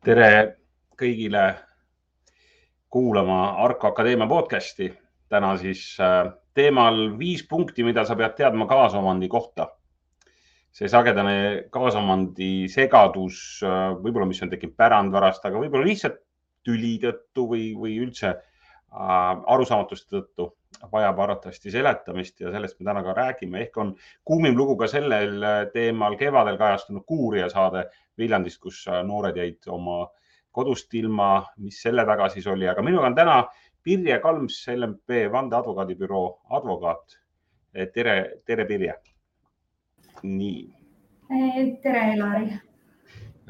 tere kõigile kuulama Arko Akadeemia podcasti. täna siis äh, teemal viis punkti, mida sa pead teadma kaasomandi kohta. see sagedane kaasomandi segadus, äh, võib-olla, mis on tekkinud pärandvarast, aga võib-olla lihtsalt tüli tõttu või, või üldse äh, arusaamatuste tõttu vajab arvatavasti seletamist ja sellest me täna ka räägime. ehk on kuumim lugu ka sellel teemal kevadel kajastunud Kuurija saade Viljandist, kus noored jäid oma kodust ilma, mis selle taga siis oli, aga minuga on täna Pirje Kalms, LMP vandeadvokaadibüroo advokaat. tere, tere, Pirje. nii. tere, Elari.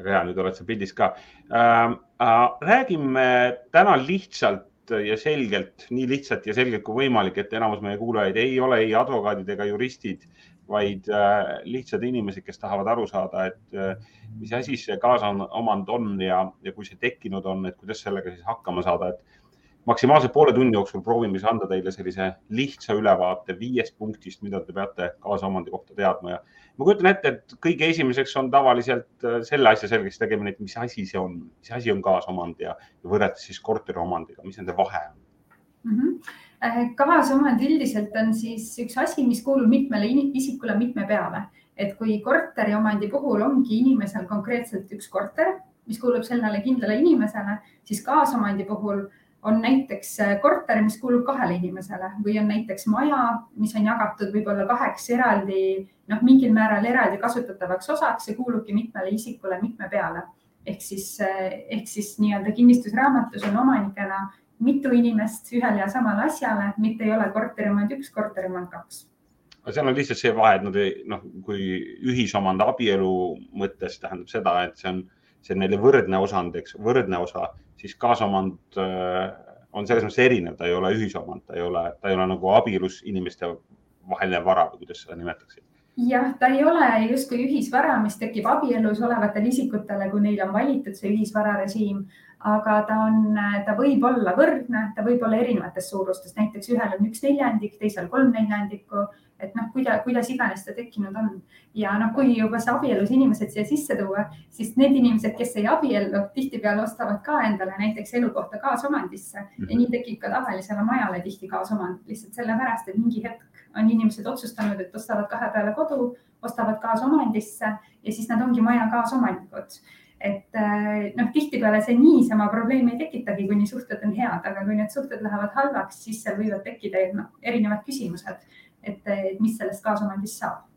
hea, nüüd oled sa pildis ka äh,. Äh, räägime täna lihtsalt ja selgelt, nii lihtsalt ja selgelt kui võimalik, et enamus meie kuulajaid ei ole ei advokaadid ega juristid vaid äh, lihtsad inimesed, kes tahavad aru saada, et äh, mis asi see kaasomand on ja, ja kui see tekkinud on, et kuidas sellega siis hakkama saada, et maksimaalselt poole tunni jooksul proovime siis anda teile sellise lihtsa ülevaate viiest punktist, mida te peate kaasomandi kohta teadma. Ja ma kujutan ette, et kõige esimeseks on tavaliselt äh, selle asja selgeks tegemine, et mis asi see on, mis asi on kaasomand ja, ja võrreldes siis korteriomandiga, mis nende vahe on? Mm? -hmm Äh, kaasomand üldiselt on siis üks asi, mis kuulub mitmele isikule mitme peale, et kui korteriomandi puhul ongi inimesel konkreetselt üks korter, mis kuulub sellele kindlale inimesele, siis kaasomandi puhul on näiteks äh, korter, mis kuulub kahele inimesele või on näiteks maja, mis on jagatud võib-olla kaheks eraldi, noh, mingil määral eraldi kasutatavaks osaks ja kuulubki mitmele isikule mitme peale. ehk siis, äh, ehk siis nii-öelda kinnistusraamatus on omanikena mitu inimest ühele ja samale asjale, mitte ei ole korterimand üks, korterimand kaks. aga seal on lihtsalt see vahe, et nad ei, noh, kui ühisomand abielu mõttes tähendab seda, et see on, see on neile võrdne osand, eks, võrdne osa, siis kaasomand äh, on selles mõttes erinev, ta ei ole ühisomand, ta ei ole, ta ei ole nagu abielus inimeste vaheline vara või kuidas seda nimetaksid. Jah, ta ei ole justkui ühisvara, mis tekib abielus olevatele isikutele, kui neil on valitud see ühisvararežiim, aga ta on, ta võib olla võrdne, ta võib olla erinevates suurustes, näiteks ühel on üks neljandik, teisel kolm neljandikku, et noh, kuidas, kuidas iganes ta tekkinud on. ja noh, kui juba see abielus inimesed siia sisse tuua, siis need inimesed, kes ei abiellu, tihtipeale ostavad ka endale näiteks elukohta kaasomandisse mm -hmm. ja nii tekib ka tavalisele majale tihti kaasomand lihtsalt sellepärast, et mingi hetk on inimesed otsustanud, et ostavad kahe peale kodu, ostavad kaasomandisse ja siis nad ongi maja kaasomanikud et äh, noh, tihtipeale see niisama probleemi ei tekitagi, kuni suhted on head, aga kui need suhted lähevad halvaks, siis seal võivad tekkida noh, erinevad küsimused, et mis sellest kaasomandist saab.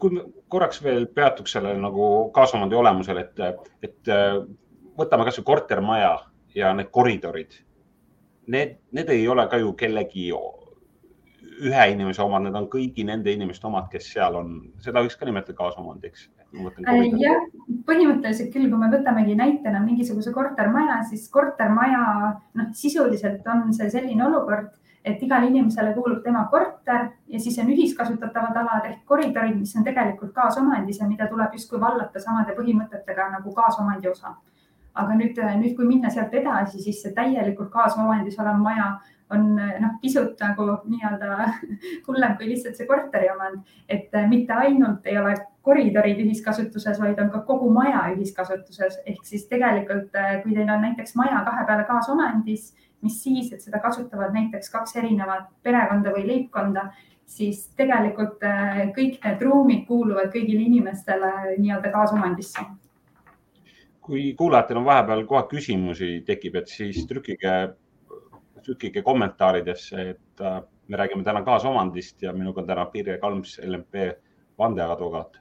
kui me korraks veel peatuks sellele nagu kaasomandi olemusel, et, et võtame kasvõi kortermaja ja need koridorid. Need, need ei ole ka ju kellegi ühe inimese omad, need on kõigi nende inimeste omad, kes seal on, seda võiks ka nimetada kaasomandiks Äh, jah, põhimõtteliselt küll, kui me võtamegi näitena mingisuguse kortermaja, siis kortermaja, noh, sisuliselt on see selline olukord, et igale inimesele kuulub tema korter ja siis on ühiskasutatavad alad ehk koridorid, mis on tegelikult kaasomandis ja mida tuleb justkui vallata samade põhimõtetega nagu kaasomandi osa. aga nüüd, nüüd, kui minna sealt edasi, siis see täielikult kaasomandis olev maja on noh, pisut nagu nii-öelda hullem kui lihtsalt see korteriomand, et mitte ainult ei ole koridorid ühiskasutuses, vaid on ka kogu maja ühiskasutuses. ehk siis tegelikult, kui teil on näiteks maja kahe peale kaasomandis, mis siis, et seda kasutavad näiteks kaks erinevat perekonda või leibkonda, siis tegelikult kõik need ruumid kuuluvad kõigile inimestele nii-öelda kaasomandisse kui kuulajatel on vahepeal kohe küsimusi tekib, et siis trükkige trükkige kommentaaridesse, et äh, me räägime täna kaasomandist ja minuga on täna Pirje Kalms, LMP vandeadvokaat.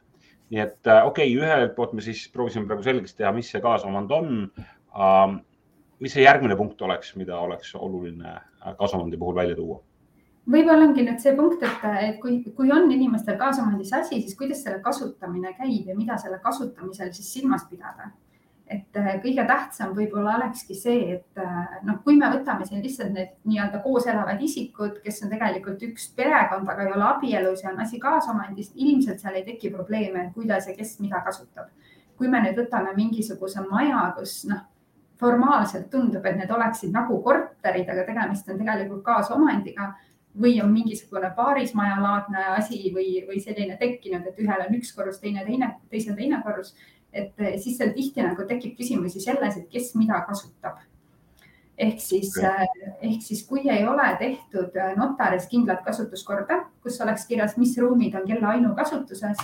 nii et äh, okei okay,, ühelt poolt me siis proovisime praegu selgeks teha, mis see kaasomand on. Mis see järgmine punkt oleks, mida oleks oluline äh, kaasomandi puhul välja tuua? võib-olla ongi nüüd see punkt, et, et kui, kui on inimestel kaasomandis asi, siis kuidas selle kasutamine käib ja mida selle kasutamisel siis silmas pidada et äh, kõige tähtsam võib-olla olekski see, et äh, noh, kui me võtame siin lihtsalt need nii-öelda koos elavad isikud, kes on tegelikult üks perekond, aga ei ole abielus ja on asi kaasomandis, ilmselt seal ei teki probleeme, kuidas ja kes mida kasutab. kui me nüüd võtame mingisuguse maja, kus noh, formaalselt tundub, et need oleksid nagu korterid, aga tegemist on tegelikult kaasomandiga või on mingisugune paarismajalaadne asi või, või selline tekkinud, et ühel on üks korrus, teine, teine, teisel teine korrus et siis seal tihti nagu tekib küsimusi selles, et kes mida kasutab ehk siis okay., ehk siis kui ei ole tehtud notaris kindlat kasutuskorda, kus oleks kirjas, mis ruumid on kelle ainukasutuses,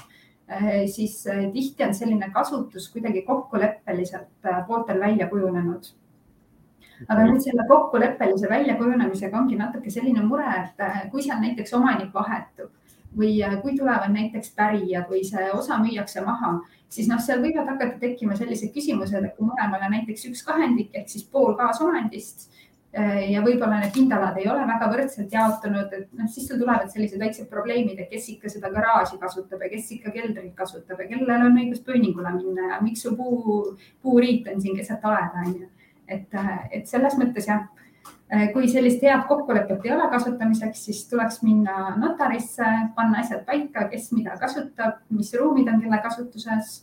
siis tihti on selline kasutus kuidagi kokkuleppeliselt pooltel välja kujunenud. Aga nüüd selle kokkuleppelise väljakujunemisega ongi natuke selline mure, et äh, kui seal näiteks omanik vahetub või äh, kui tulevad näiteks pärijad või see osa müüakse maha, siis noh, seal võivad hakata tekkima sellised küsimused, et kui mõlemale näiteks üks kahendik ehk siis pool kaasomandist äh, ja võib-olla need pindalad ei ole väga võrdselt jaotunud, et noh, siis sul tulevad sellised väiksed probleemid, et kes ikka seda garaaži kasutab ja kes ikka keldrit kasutab ja kellel on õigus pööningule minna ja miks su puu, puuriit on siin keset aleda, onju et, et selles mõttes jah, kui sellist head kokkulepet ei ole kasutamiseks, siis tuleks minna notarisse, panna asjad paika, kes mida kasutab, mis ruumid on kelle kasutuses,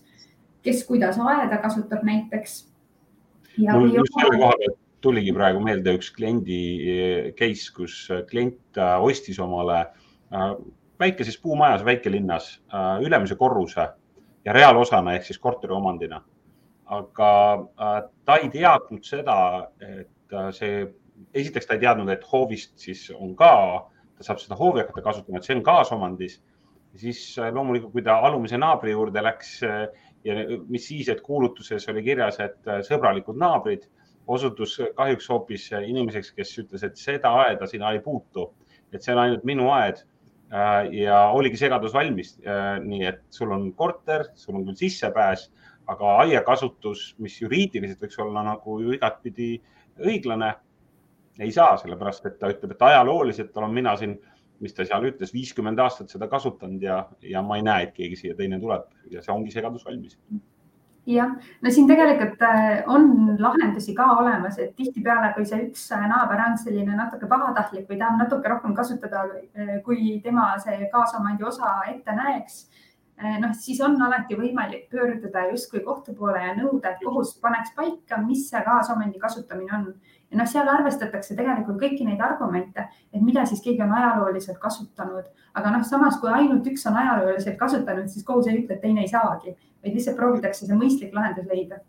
kes kuidas aeda kasutab näiteks. mul just selle koha pealt tuligi praegu meelde üks kliendi eh, case, kus klient äh, ostis omale äh, väikeses puumajas väikelinnas ülemise korruse ja reaalosana ehk siis korteriomandina aga ta ei teadnud seda, et see, esiteks ta ei teadnud, et hoovist siis on ka, ta saab seda hoovi hakata kasutama, et see on kaasomandis. siis loomulikult, kui ta alumise naabri juurde läks ja mis siis, et kuulutuses oli kirjas, et sõbralikud naabrid, osutus kahjuks hoopis inimeseks, kes ütles, et seda aeda sina ei puutu, et see on ainult minu aed. Ja oligi segadus valmis. nii et sul on korter, sul on küll sissepääs, aga aiakasutus, mis juriidiliselt võiks olla nagu ju igatpidi õiglane, ei saa, sellepärast et ta ütleb, et ajalooliselt olen mina siin, mis ta seal ütles, viiskümmend aastat seda kasutanud ja, ja ma ei näe, et keegi siia teine tuleb. Ja see ongi segadus valmis jah, no siin tegelikult äh, on lahendusi ka olemas, et tihtipeale, kui see üks äh, naaber on selline natuke pahatahtlik või tahab natuke rohkem kasutada, äh, kui tema see kaasomandi osa ette näeks noh, siis on alati võimalik pöörduda justkui kohtu poole ja nõuda, et kohus paneks paika, mis see kaasomandi kasutamine on. Ja noh, seal arvestatakse tegelikult kõiki neid argumente, et mida siis keegi on ajalooliselt kasutanud, aga noh, samas kui ainult üks on ajalooliselt kasutanud, siis kohus ei ütle, et teine ei saagi, vaid lihtsalt proovitakse see mõistlik lahendus leida.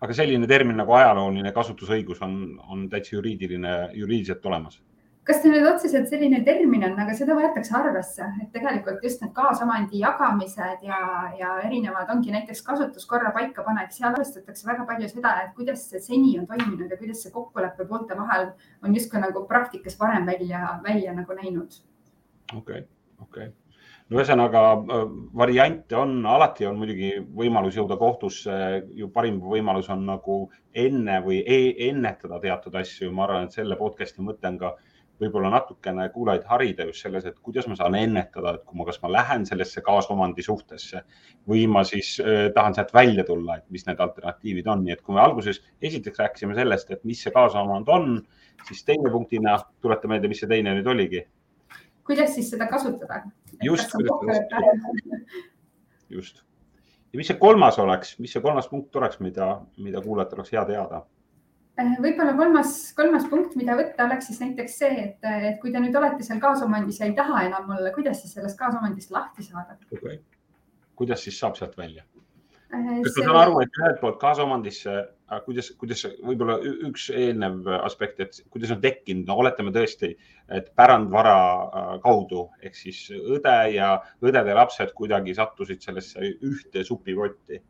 Aga selline termin nagu ajalooline kasutusõigus on, on täitsa juriidiline, juriidiliselt olemas kas see nüüd otseselt selline termin on, aga seda võetakse arvesse, et tegelikult just need kaasomandi jagamised ja, ja erinevad ongi näiteks kasutuskorra paikapanek, seal arvestatakse väga palju seda, et kuidas see seni on toiminud ja kuidas see kokkulepe poolte vahel on justkui nagu praktikas varem välja, välja nagu näinud. okei okay,, okei okay no ühesõnaga äh, variante on, alati on muidugi võimalus jõuda kohtusse, ju parim võimalus on nagu enne või e ennetada teatud asju. ma arvan, et selle podcast'i mõte on ka võib-olla natukene kuulajaid harida just selles, et kuidas ma saan ennetada, et kui ma, kas ma lähen sellesse kaasomandi suhtesse või ma siis äh, tahan sealt välja tulla, et mis need alternatiivid on, nii et kui me alguses esiteks rääkisime sellest, et mis see kaasomand on, siis teine punktina tuleta meelde, mis see teine nüüd oligi. kuidas siis seda kasutada? just, just. ja mis see kolmas oleks, mis see kolmas punkt oleks, mida, mida kuulajatel oleks hea teada võib-olla kolmas, kolmas punkt, mida võtta, oleks siis näiteks see, et, et kui te nüüd olete seal kaasomandis ja ei taha enam olla, kuidas siis sellest kaasomandist lahti saada okay.? kuidas siis saab sealt välja? Äh, kas ma saan aru, et ühelt poolt kaasomandisse, äh, kuidas, kuidas võib-olla üks eelnev aspekt, et kuidas on tekkinud, no oletame tõesti, et pärandvara kaudu ehk siis õde ja õdede lapsed kuidagi sattusid sellesse ühte supipotti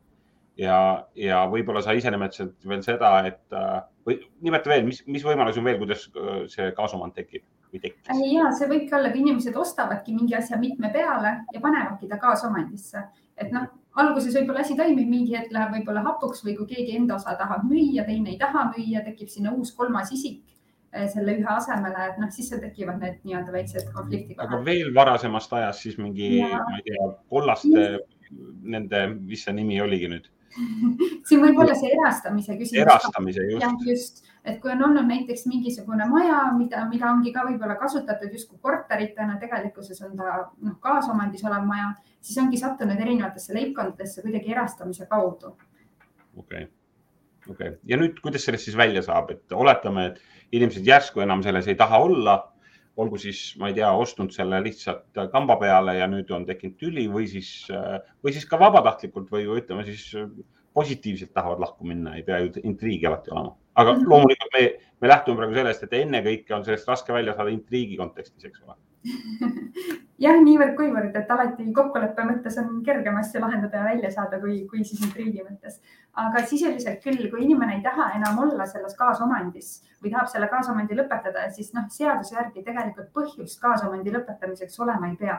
ja, ja võib-olla sa ise nimetasid veel seda, et äh, või nimeta veel, mis, mis võimalusi on veel, kuidas äh, see kaasomand tekib või tekkis? Äh, ja see võibki olla, kui inimesed ostavadki mingi asja mitme peale ja panevadki ta kaasomandisse, et noh, alguses võib-olla asi toimib, mingi hetk läheb võib-olla hapuks või kui keegi enda osa tahab müüa, teine ei taha müüa, tekib sinna uus kolmas isik selle ühe asemele, et noh, siis seal tekivad need nii-öelda väiksed konfliktid. aga veel varasemast ajast siis mingi, ma ei tea, kollaste, nende, mis see nimi oligi nüüd siin võib olla see erastamise küsimus. erastamise, just. jah, just, et kui on olnud näiteks mingisugune maja, mida, mida ongi ka võib-olla kasutatud justkui korteritena, tegelikkuses on ta noh, kaasomandis olev maja, siis ongi sattunud erinevatesse leibkondadesse kuidagi erastamise kaudu. okei okay., okei okay. ja nüüd, kuidas sellest siis välja saab, et oletame, et inimesed järsku enam selles ei taha olla olgu siis, ma ei tea, ostnud selle lihtsalt kamba peale ja nüüd on tekkinud tüli või siis, või siis ka vabatahtlikult või ütleme siis positiivselt tahavad lahku minna, ei pea ju intriigi alati olema. Aga -hmm. loomulikult me, me lähtume praegu sellest, et ennekõike on sellest raske välja saada intriigi kontekstis, eks ole jah, niivõrd-kuivõrd, et alati kokkuleppe mõttes on kergem asju lahendada ja välja saada, kui, kui siis intriigi mõttes. aga sisuliselt küll, kui inimene ei taha enam olla selles kaasomandis või tahab selle kaasomandi lõpetada, siis noh, seaduse järgi tegelikult põhjust kaasomandi lõpetamiseks olema ei pea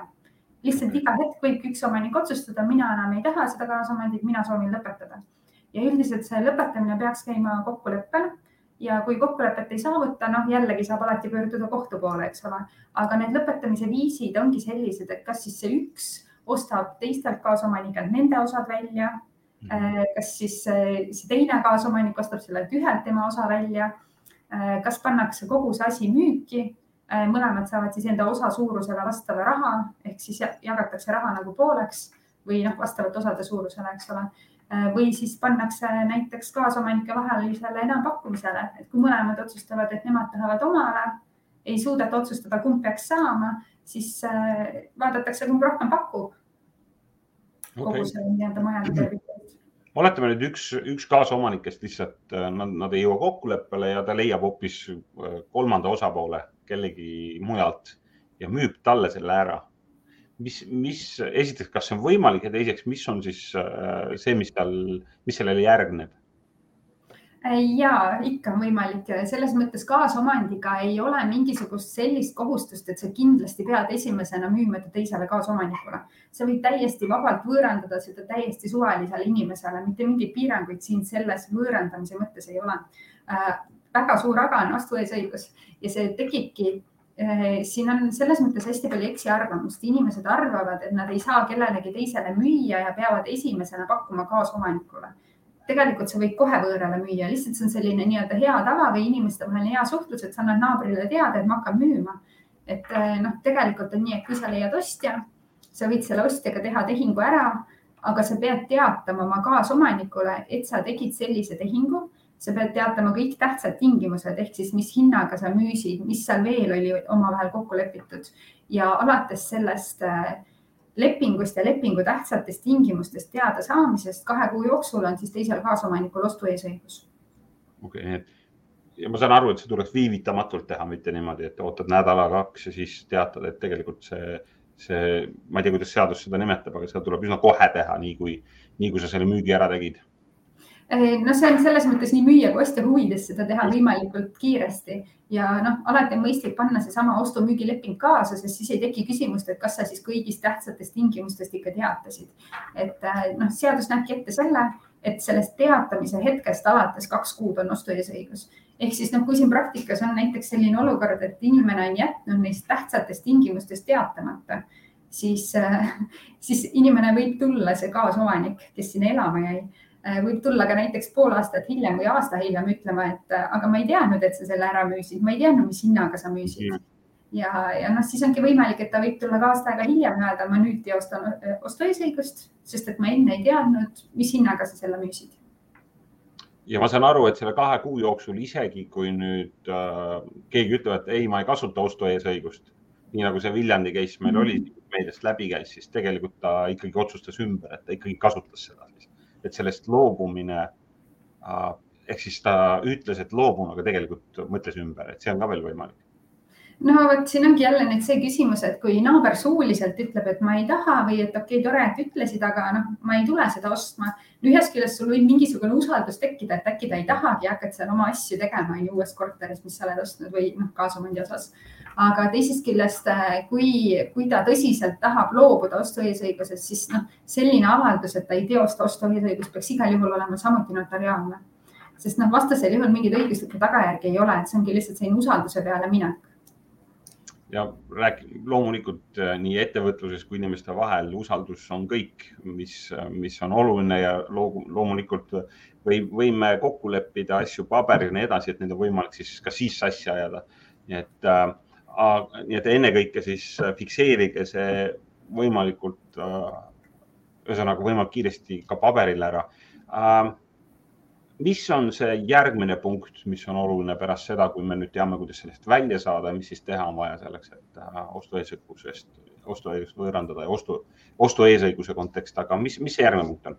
lihtsalt iga hetk võib üks omanik otsustada, mina enam ei taha seda kaasomandit, mina soovin lõpetada. Ja üldiselt see lõpetamine peaks käima kokkuleppel ja kui kokkulepet ei saavuta, noh jällegi saab alati pöörduda kohtu poole, eks ole, aga need lõpetamise viisid ongi sellised, et kas siis see üks ostab teistelt kaasomanikelt nende osad välja, mhm. kas siis see teine kaasomanik ostab sellelt ühelt tema osa välja, kas pannakse kogu see asi müüki mõlemad saavad siis enda osa suurusele vastava raha ehk siis jagatakse raha nagu pooleks või noh, vastavalt osade suurusele, eks ole. Äh, või siis pannakse näiteks kaasomanike vahelisele enampakkumisele, et kui mõlemad otsustavad, et nemad tahavad omale, ei suudeta otsustada, kumb peaks saama, siis äh, vaadatakse, kumb rohkem pakub okay. kogu selle nii-öelda tervikut oletame nüüd üks, üks kaasomanikest lihtsalt, nad, nad ei jõua kokkuleppele ja ta leiab hoopis kolmanda osapoole kellegi mujalt ja müüb talle selle ära. Mis, mis esiteks, kas see on võimalik ja teiseks, mis on siis äh, see, mis tal, mis sellele järgneb? ja ikka on võimalik, selles mõttes kaasomandiga ei ole mingisugust sellist kohustust, et sa kindlasti pead esimesena müüma ta teisele kaasomanikule. sa võid täiesti vabalt võõrandada seda täiesti suvalisele inimesele, mitte mingeid piiranguid siin selles võõrandamise mõttes ei ole äh, väga suur aga on vastueesõigus ja see tekibki siin on selles mõttes hästi palju eksiarvamust, inimesed arvavad, et nad ei saa kellelegi teisele müüa ja peavad esimesena pakkuma kaasomanikule. tegelikult sa võid kohe võõrale müüa, lihtsalt see on selline nii-öelda hea tava või inimeste vaheline hea suhtlus, et sa annad naabrile teada, et ma hakkan müüma. et eh, noh, tegelikult on nii, et kui sa leiad ostja, sa võid selle ostjaga teha tehingu ära, aga sa pead teatama oma kaasomanikule, et sa tegid sellise tehingu sa pead teatama kõik tähtsad tingimused ehk siis, mis hinnaga sa müüsid, mis seal veel oli omavahel kokku lepitud ja alates sellest äh, lepingust ja lepingu tähtsatest tingimustest teada saamisest kahe kuu jooksul on siis teisel kaasomanikul ostueesõigus. okei okay,, ja ma saan aru, et see tuleks viivitamatult teha, mitte niimoodi, et ootad nädala-kaks ja siis teatad, et tegelikult see, see, ma ei tea, kuidas seadus seda nimetab, aga seda tuleb üsna kohe teha, nii kui, nii kui sa selle müügi ära tegid Eh, no see on selles mõttes nii müüja kui ostja huvides seda teha võimalikult kiiresti ja noh, alati on mõistlik panna seesama ostu-müügileping kaasa, sest siis ei teki küsimust, et kas sa siis kõigist tähtsatest tingimustest ikka teatasid. et eh, noh, seadus näebki ette selle, et sellest teatamise hetkest alates kaks kuud on ostueesõigus. ehk siis noh, kui siin praktikas on näiteks selline olukord, et inimene on jätnud neist tähtsatest tingimustest teatamata, siis, eh, siis inimene võib tulla, see kaasomanik, kes sinna elama jäi võib tulla ka näiteks pool aastat hiljem või aasta hiljem ütlema, et äh, aga ma ei teadnud, et sa selle ära müüsid, ma ei teadnud, mis hinnaga sa müüsid. ja, ja noh, siis ongi võimalik, et ta võib tulla ka aasta aega hiljem öelda, ma nüüd teostan äh, ostueesõigust, sest et ma enne ei teadnud, mis hinnaga sa selle müüsid. ja ma saan aru, et selle kahe kuu jooksul isegi kui nüüd äh, keegi ütleb, et ei, ma ei kasuta ostueesõigust, nii nagu see Viljandi case meil mm -hmm. oli, meediast läbi käis, siis tegelikult ta ikkagi otsustas ümber, et ta ikkagi kasutas seda siis et sellest loobumine äh, ehk siis ta ütles, et loobun, aga tegelikult mõtles ümber, et see on ka veel võimalik no vot, siin ongi jälle nüüd see küsimus, et kui naaber suuliselt ütleb, et ma ei taha või et okei okay,, tore, et ütlesid, aga noh, ma ei tule seda ostma. ühest küljest sul võib mingisugune usaldus tekkida, et äkki ta ei tahagi, hakkad seal oma asju tegema on ju uues korteris, mis sa oled ostnud või noh, kaasomandi osas aga teisest küljest, äh, kui, kui ta tõsiselt tahab loobuda ostueesõigusest, siis noh, selline avaldus, et ta ei teosta ostueesõigust, peaks igal juhul olema samuti notariaalne. sest noh, vastasel juhul mingeid õiguslikke tagajärgi ei ole, et see ongi lihtsalt selline usalduse peale minek ja rääk-, loomulikult äh, nii ettevõtluses kui inimeste vahel usaldus on kõik, mis, mis on oluline ja loomulikult või võime kokku leppida asju paberil ja nii edasi, et neid on võimalik siis ka siis sassi ajada. nii et äh, nii et ennekõike siis äh, fikseerige see võimalikult, äh, ühesõnaga võimalikult kiiresti ka paberile ära. Äh, mis on see järgmine punkt, mis on oluline pärast seda, kui me nüüd teame, kuidas sellest välja saada, mis siis teha on vaja selleks, et ostueesõigusest, ostuõigust võõrandada ja ostu, ostueesõiguse kontekst, aga mis, mis see järgmine punkt on?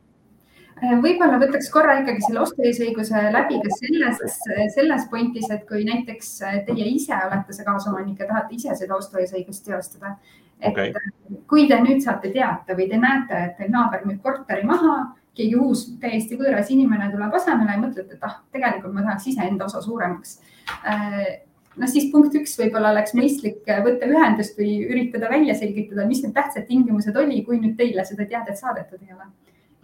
võib-olla võtaks korra ikkagi selle ostueesõiguse läbi ka selles, selles pointis, et kui näiteks teie ise olete see kaasomanik ja tahate ise seda ostueesõigust teostada. et okay. kui te nüüd saate teada või te näete, et teil naaber müüb korteri maha, keegi uus täiesti võõras inimene tuleb asemele ja mõtlete, et ah, tegelikult ma tahaks iseenda osa suuremaks. Noh, siis punkt üks võib-olla oleks mõistlik võtta ühendust või üritada välja selgitada, mis need tähtsad tingimused oli, kui nüüd teile seda teadet saadetud ei ole.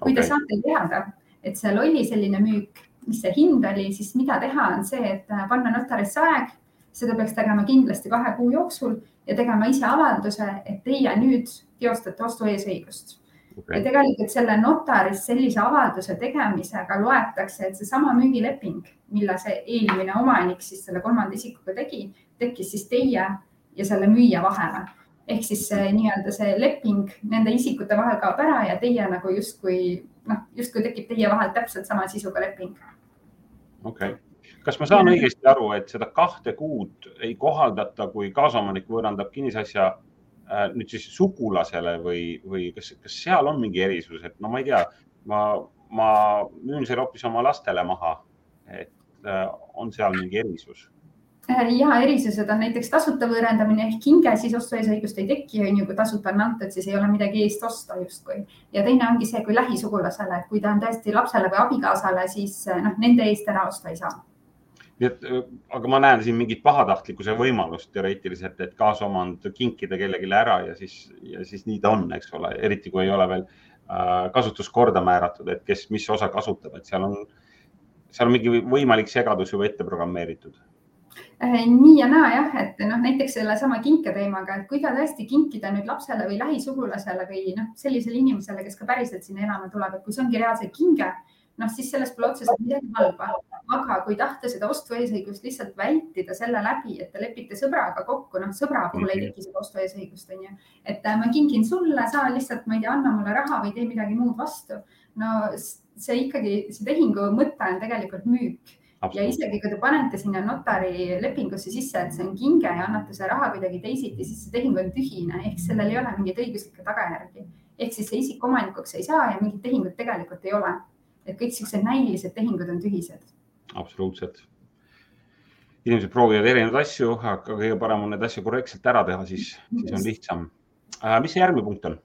Kui okay. te saate teada, et seal oli selline müük, mis see hind oli, siis mida teha, on see, et äh, panna notarisse aeg, seda peaks tegema kindlasti kahe kuu jooksul ja tegema ise avalduse, et teie nüüd teostate ostu eesõigust okay.. ja tegelikult selle notaris sellise avalduse tegemisega loetakse, et seesama müügileping, mille see eelmine omanik siis selle kolmanda isikuga tegi, tekkis siis teie ja selle müüja vahele ehk siis nii-öelda see leping nende isikute vahel kaob ära ja teie nagu justkui noh, justkui tekib teie vahel täpselt sama sisuga leping. okei okay., kas ma saan õigesti aru, et seda kahte kuud ei kohaldata, kui kaasomanik võõrandab kinnisasja nüüd siis sugulasele või, või kas, kas seal on mingi erisus, et no ma ei tea, ma, ma müün selle hoopis oma lastele maha, et äh, on seal mingi erisus Äh, ja erisused on näiteks tasuta võõrandamine ehk hinge, siis ostueesõigust ei teki, on ju, kui tasuta on antud, siis ei ole midagi eest osta justkui. ja teine ongi see, kui lähisugulasele, et kui ta on tõesti lapsele või abikaasale, siis äh, noh, nende eest ära osta ei saa. Nii et, aga ma näen siin mingit pahatahtlikkuse võimalust teoreetiliselt, et kaasomand kinkida kellelegi ära ja siis, ja siis nii ta on, eks ole, eriti kui ei ole veel äh, kasutuskorda määratud, et kes mis osa kasutab, et seal on, seal on mingi võimalik segadus juba ette programmeeritud. Äh, nii ja naa jah, et noh, näiteks sellesama kinke teemaga, et kui ta tõesti kinkida nüüd lapsele või lähisugulasele või noh, sellisele inimesele, kes ka päriselt sinna elama tuleb, et kui see ongi reaalselt kinge, noh, siis sellest pole otseselt midagi halba. aga kui tahta seda ostueesõigust lihtsalt vältida selle läbi, et te lepite sõbraga kokku, noh, sõbra puhul ei teki seda ostueesõigust, on ju. et äh, ma kingin sulle, sa lihtsalt, ma ei tea, anna mulle raha või tee midagi muud vastu. no see ikkagi, see tehingu mõte on tegelikult müük ja isegi kui te panete sinna notari lepingusse sisse, et see on kinge ja annate selle raha kuidagi teisiti, siis see tehing on tühine ehk sellel ei ole mingeid õiguslikke tagajärgi. ehk siis see isik omanikuks ei saa ja mingit tehingut tegelikult ei ole. Et kõik siuksed näilised tehingud on tühised. absoluutselt. inimesed proovivad erinevaid asju, aga kõige parem on neid asju korrektselt ära teha, siis, siis on lihtsam. Äh, mis see järgmine punkt on?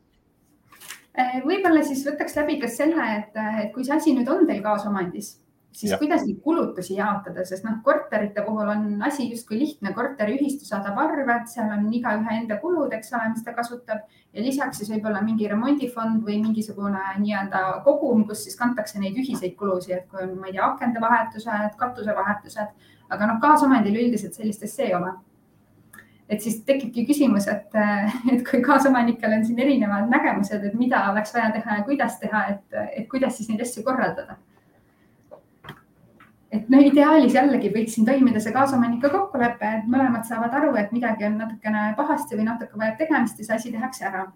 Äh, võib-olla siis võtaks läbi ka selle, et, et kui see asi nüüd on teil kaasomandis siis ja. kuidas neid kulutusi jaotada, sest noh, korterite puhul on asi justkui lihtne, korteriühistu saadab arved, seal on igaühe enda kulud, eks ole, mis ta kasutab ja lisaks siis võib-olla mingi remondifond või mingisugune nii-öelda kogum, kus siis kantakse neid ühiseid kulusid, et kui on, ma ei tea, akende vahetused, katusevahetused, aga noh, kaasomandil üldiselt sellist asja ei ole et siis tekibki küsimus, et, et kui kaasomanikel on siin erinevad nägemused, et mida oleks vaja teha ja kuidas teha, et, et kuidas siis neid asju korraldada et no ideaalis jällegi võiks siin toimida see kaasomanike kokkulepe, et mõlemad saavad aru, et midagi on natukene pahasti või natuke vajab tegemist ja see asi tehakse ära.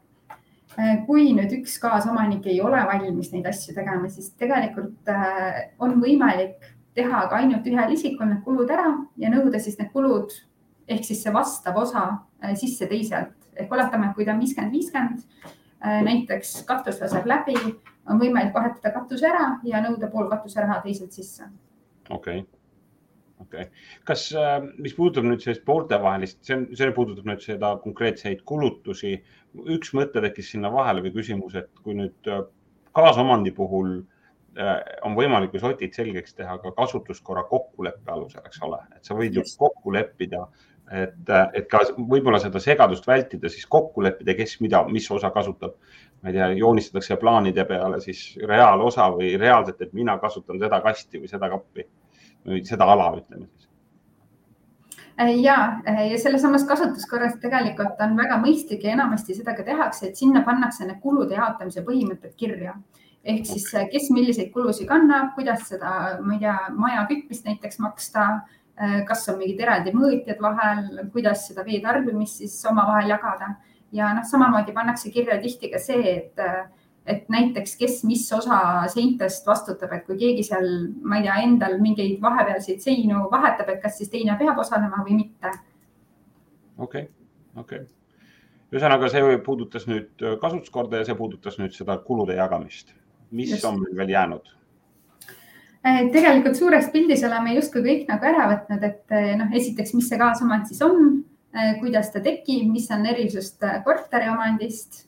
kui nüüd üks kaasomanik ei ole valmis neid asju tegema, siis tegelikult äh, on võimalik teha ka ainult ühel isikul need kulud ära ja nõuda siis need kulud ehk siis see vastav osa äh, sisse teiselt ehk oletame, et kui ta on viiskümmend, viiskümmend, äh, näiteks katus laseb läbi, on võimalik vahetada katuse ära ja nõuda pool katuseraha teiselt sisse okei okay., okei okay.. kas, äh, mis puudutab nüüd sellist pooltevahelist, see on, see puudutab nüüd seda konkreetseid kulutusi. üks mõte tekkis sinna vahele või küsimus, et kui nüüd äh, kaasomandi puhul äh, on võimalik ju sotid selgeks teha ka kasutuskorra kokkuleppe alusel, eks ole, et sa võid ju kokku leppida, et, et ka võib-olla seda segadust vältida, siis kokku leppida, kes mida, mis osa kasutab. Ma ei tea, joonistatakse plaanide peale siis reaalosa või reaalselt, et mina kasutan seda kasti või seda kappi või seda ala, ütleme siis. Äh, ja, äh, ja sellesamas kasutuskorras tegelikult on väga mõistlik ja enamasti seda ka tehakse, et sinna pannakse need kulude jaotamise põhimõtted kirja. ehk siis, äh, kes milliseid kulusid kannab, kuidas seda, ma ei tea, maja kütmist näiteks maksta, kas on mingid eraldi mõõtjad vahel, kuidas seda vee tarbimist siis omavahel jagada ja noh, samamoodi pannakse kirja tihti ka see, et et näiteks, kes mis osa seintest vastutab, et kui keegi seal, ma ei tea, endal mingeid vahepealseid seinu vahetab, et kas siis teine peab osalema või mitte. okei okay,, okei okay.. ühesõnaga, see puudutas nüüd kasutuskorda ja see puudutas nüüd seda kulude jagamist. mis Just. on meil veel jäänud? tegelikult suures pildis oleme justkui kõik nagu ära võtnud, et noh, esiteks, mis see kaasomand siis on, kuidas ta tekib, mis on erisused korteriomandist,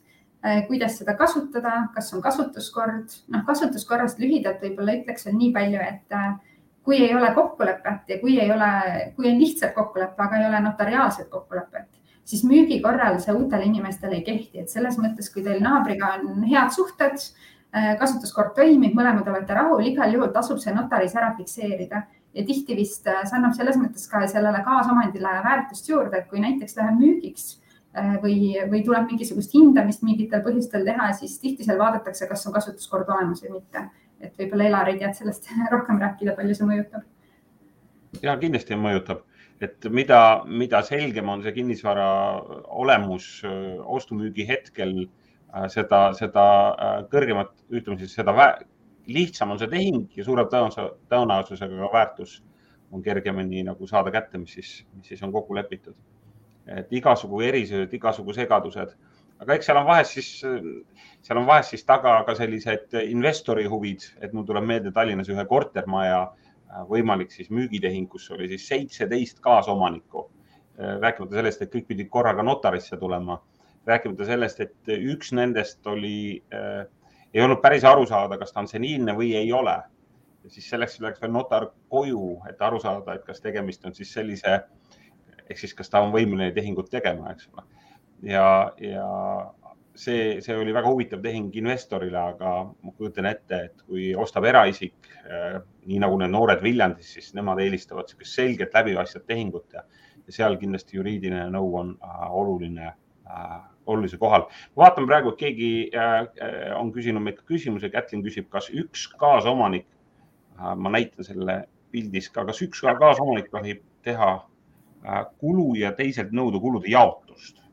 kuidas seda kasutada, kas on kasutuskord, noh, kasutuskorrast lühidalt võib-olla ütleks veel nii palju, et kui ei ole kokkulepet ja kui ei ole, kui on lihtsalt kokkulepe, aga ei ole notariaalset kokkulepet, siis müügi korral see uutele inimestele ei kehti, et selles mõttes, kui teil naabriga on head suhted, äh, kasutuskord toimib, mõlemad olete rahul, igal juhul tasub see notaris ära fikseerida ja tihti vist äh, see annab selles mõttes ka sellele kaasomandile väärtust juurde, et kui näiteks läheb müügiks äh, või, või tuleb mingisugust hindamist mingitel põhjustel teha, siis tihti seal vaadatakse, kas on kasutuskord olemas või mitte. et võib-olla Elari tead sellest rohkem rääkida, palju see mõjutab. ja kindlasti mõjutab et mida, mida selgem on see kinnisvara olemus ostu-müügi hetkel, äh, seda, seda äh, kõrgemat, ütleme siis seda lihtsam on see tehing ja suurem tõenäosusega ka väärtus on kergemini nagu saada kätte, mis siis, mis siis on kokku lepitud. et igasugu erisused, igasugu segadused, aga eks seal on vahest siis, seal on vahest siis taga ka sellised investori huvid, et mul tuleb meelde Tallinnas ühe kortermaja Äh, võimalik siis müügitehing, kus oli siis seitseteist kaasomanikku. Äh, rääkimata sellest, et kõik pidid korraga notarisse tulema, rääkimata sellest, et üks nendest oli äh,, ei olnud päris aru saada, kas ta on seniilne või ei ole. siis selleks läks veel notar koju, et aru saada, et kas tegemist on siis sellise ehk siis, kas ta on võimeline tehingut tegema, eks ole. ja, ja see, see oli väga huvitav tehing investorile, aga ma kujutan ette, et kui ostab eraisik, äh, nii nagu need noored Viljandis, siis nemad eelistavad niisugust selget läbipaistvat tehingut ja, ja seal kindlasti juriidiline nõu on äh, oluline äh,, olulisel kohal. vaatan praegu, et keegi äh, on küsinud meilt küsimuse, Kätlin küsib, kas üks kaasomanik äh,, ma näitan selle pildis ka, kas üks kaasomanik tohib teha äh, kulu ja teiselt nõuda kulude jaotust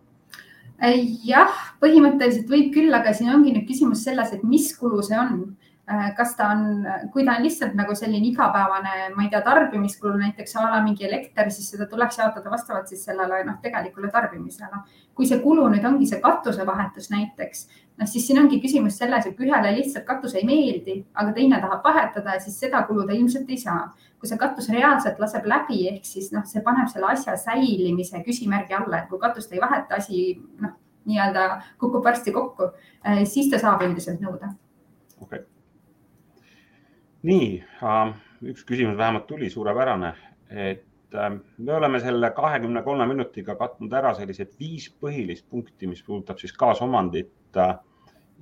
jah, põhimõtteliselt võib küll, aga siin ongi nüüd küsimus selles, et mis kulu see on. Äh, kas ta on, kui ta on lihtsalt nagu selline igapäevane, ma ei tea, tarbimiskulu, näiteks a la mingi elekter, siis seda tuleks jaotada vastavalt siis sellele noh, tegelikule tarbimisele. kui see kulu nüüd ongi see katusevahetus näiteks, noh siis siin ongi küsimus selles, et ühele lihtsalt katus ei meeldi, aga teine tahab vahetada, siis seda kulu ta ilmselt ei saa. kui see katus reaalselt laseb läbi, ehk siis noh, see paneb selle asja säilimise küsimärgi alla, et kui katust ei vaheta, asi noh, nii-öelda kukub varsti kokku, eh, siis ta saab üldiselt nõuda. okei okay.. Nii üks küsimus vähemalt tuli, suurepärane, et äh, me oleme selle kahekümne kolme minutiga katnud ära sellised viis põhilist punkti, mis puudutab siis kaasomandit äh,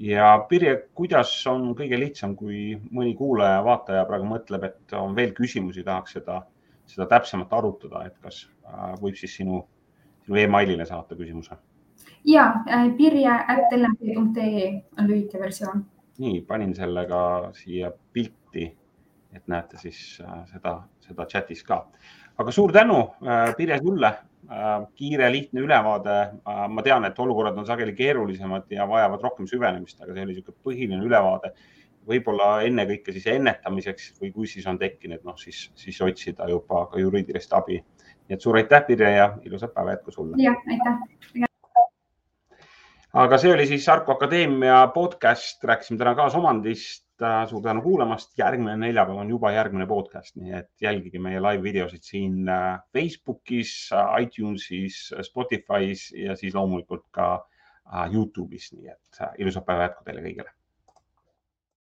ja Pirje, kuidas on kõige lihtsam, kui mõni kuulaja, vaataja praegu mõtleb, et on veel küsimusi, tahaks seda, seda täpsemalt arutada, et kas äh, võib siis sinu, sinu emailile saata küsimuse? ja pirje.lmp.ee on lühike versioon. Nii, panin selle ka siia pilti, et näete siis äh, seda, seda chatis ka. aga suur tänu, Pirje, sulle Äh, kiire, lihtne ülevaade. Äh, ma tean, et olukorrad on sageli keerulisemad ja vajavad rohkem süvenemist, aga see oli niisugune põhiline ülevaade. võib-olla ennekõike siis ennetamiseks või kui siis on tekkinud, noh siis, siis otsida juba ka juriidilist abi. nii et suur aitäh, Pirje ja ilusat päeva jätku sulle. jah, aitäh aga see oli siis Arko Akadeemia podcast, rääkisime täna kaasomandist Äh, suur tänu kuulamast, järgmine neljapäev on juba järgmine podcast, nii et jälgige meie live videosid siin äh, Facebookis, äh, iTunesis, Spotify's ja siis loomulikult ka Youtube'is, nii et ilusat päeva jätku teile kõigile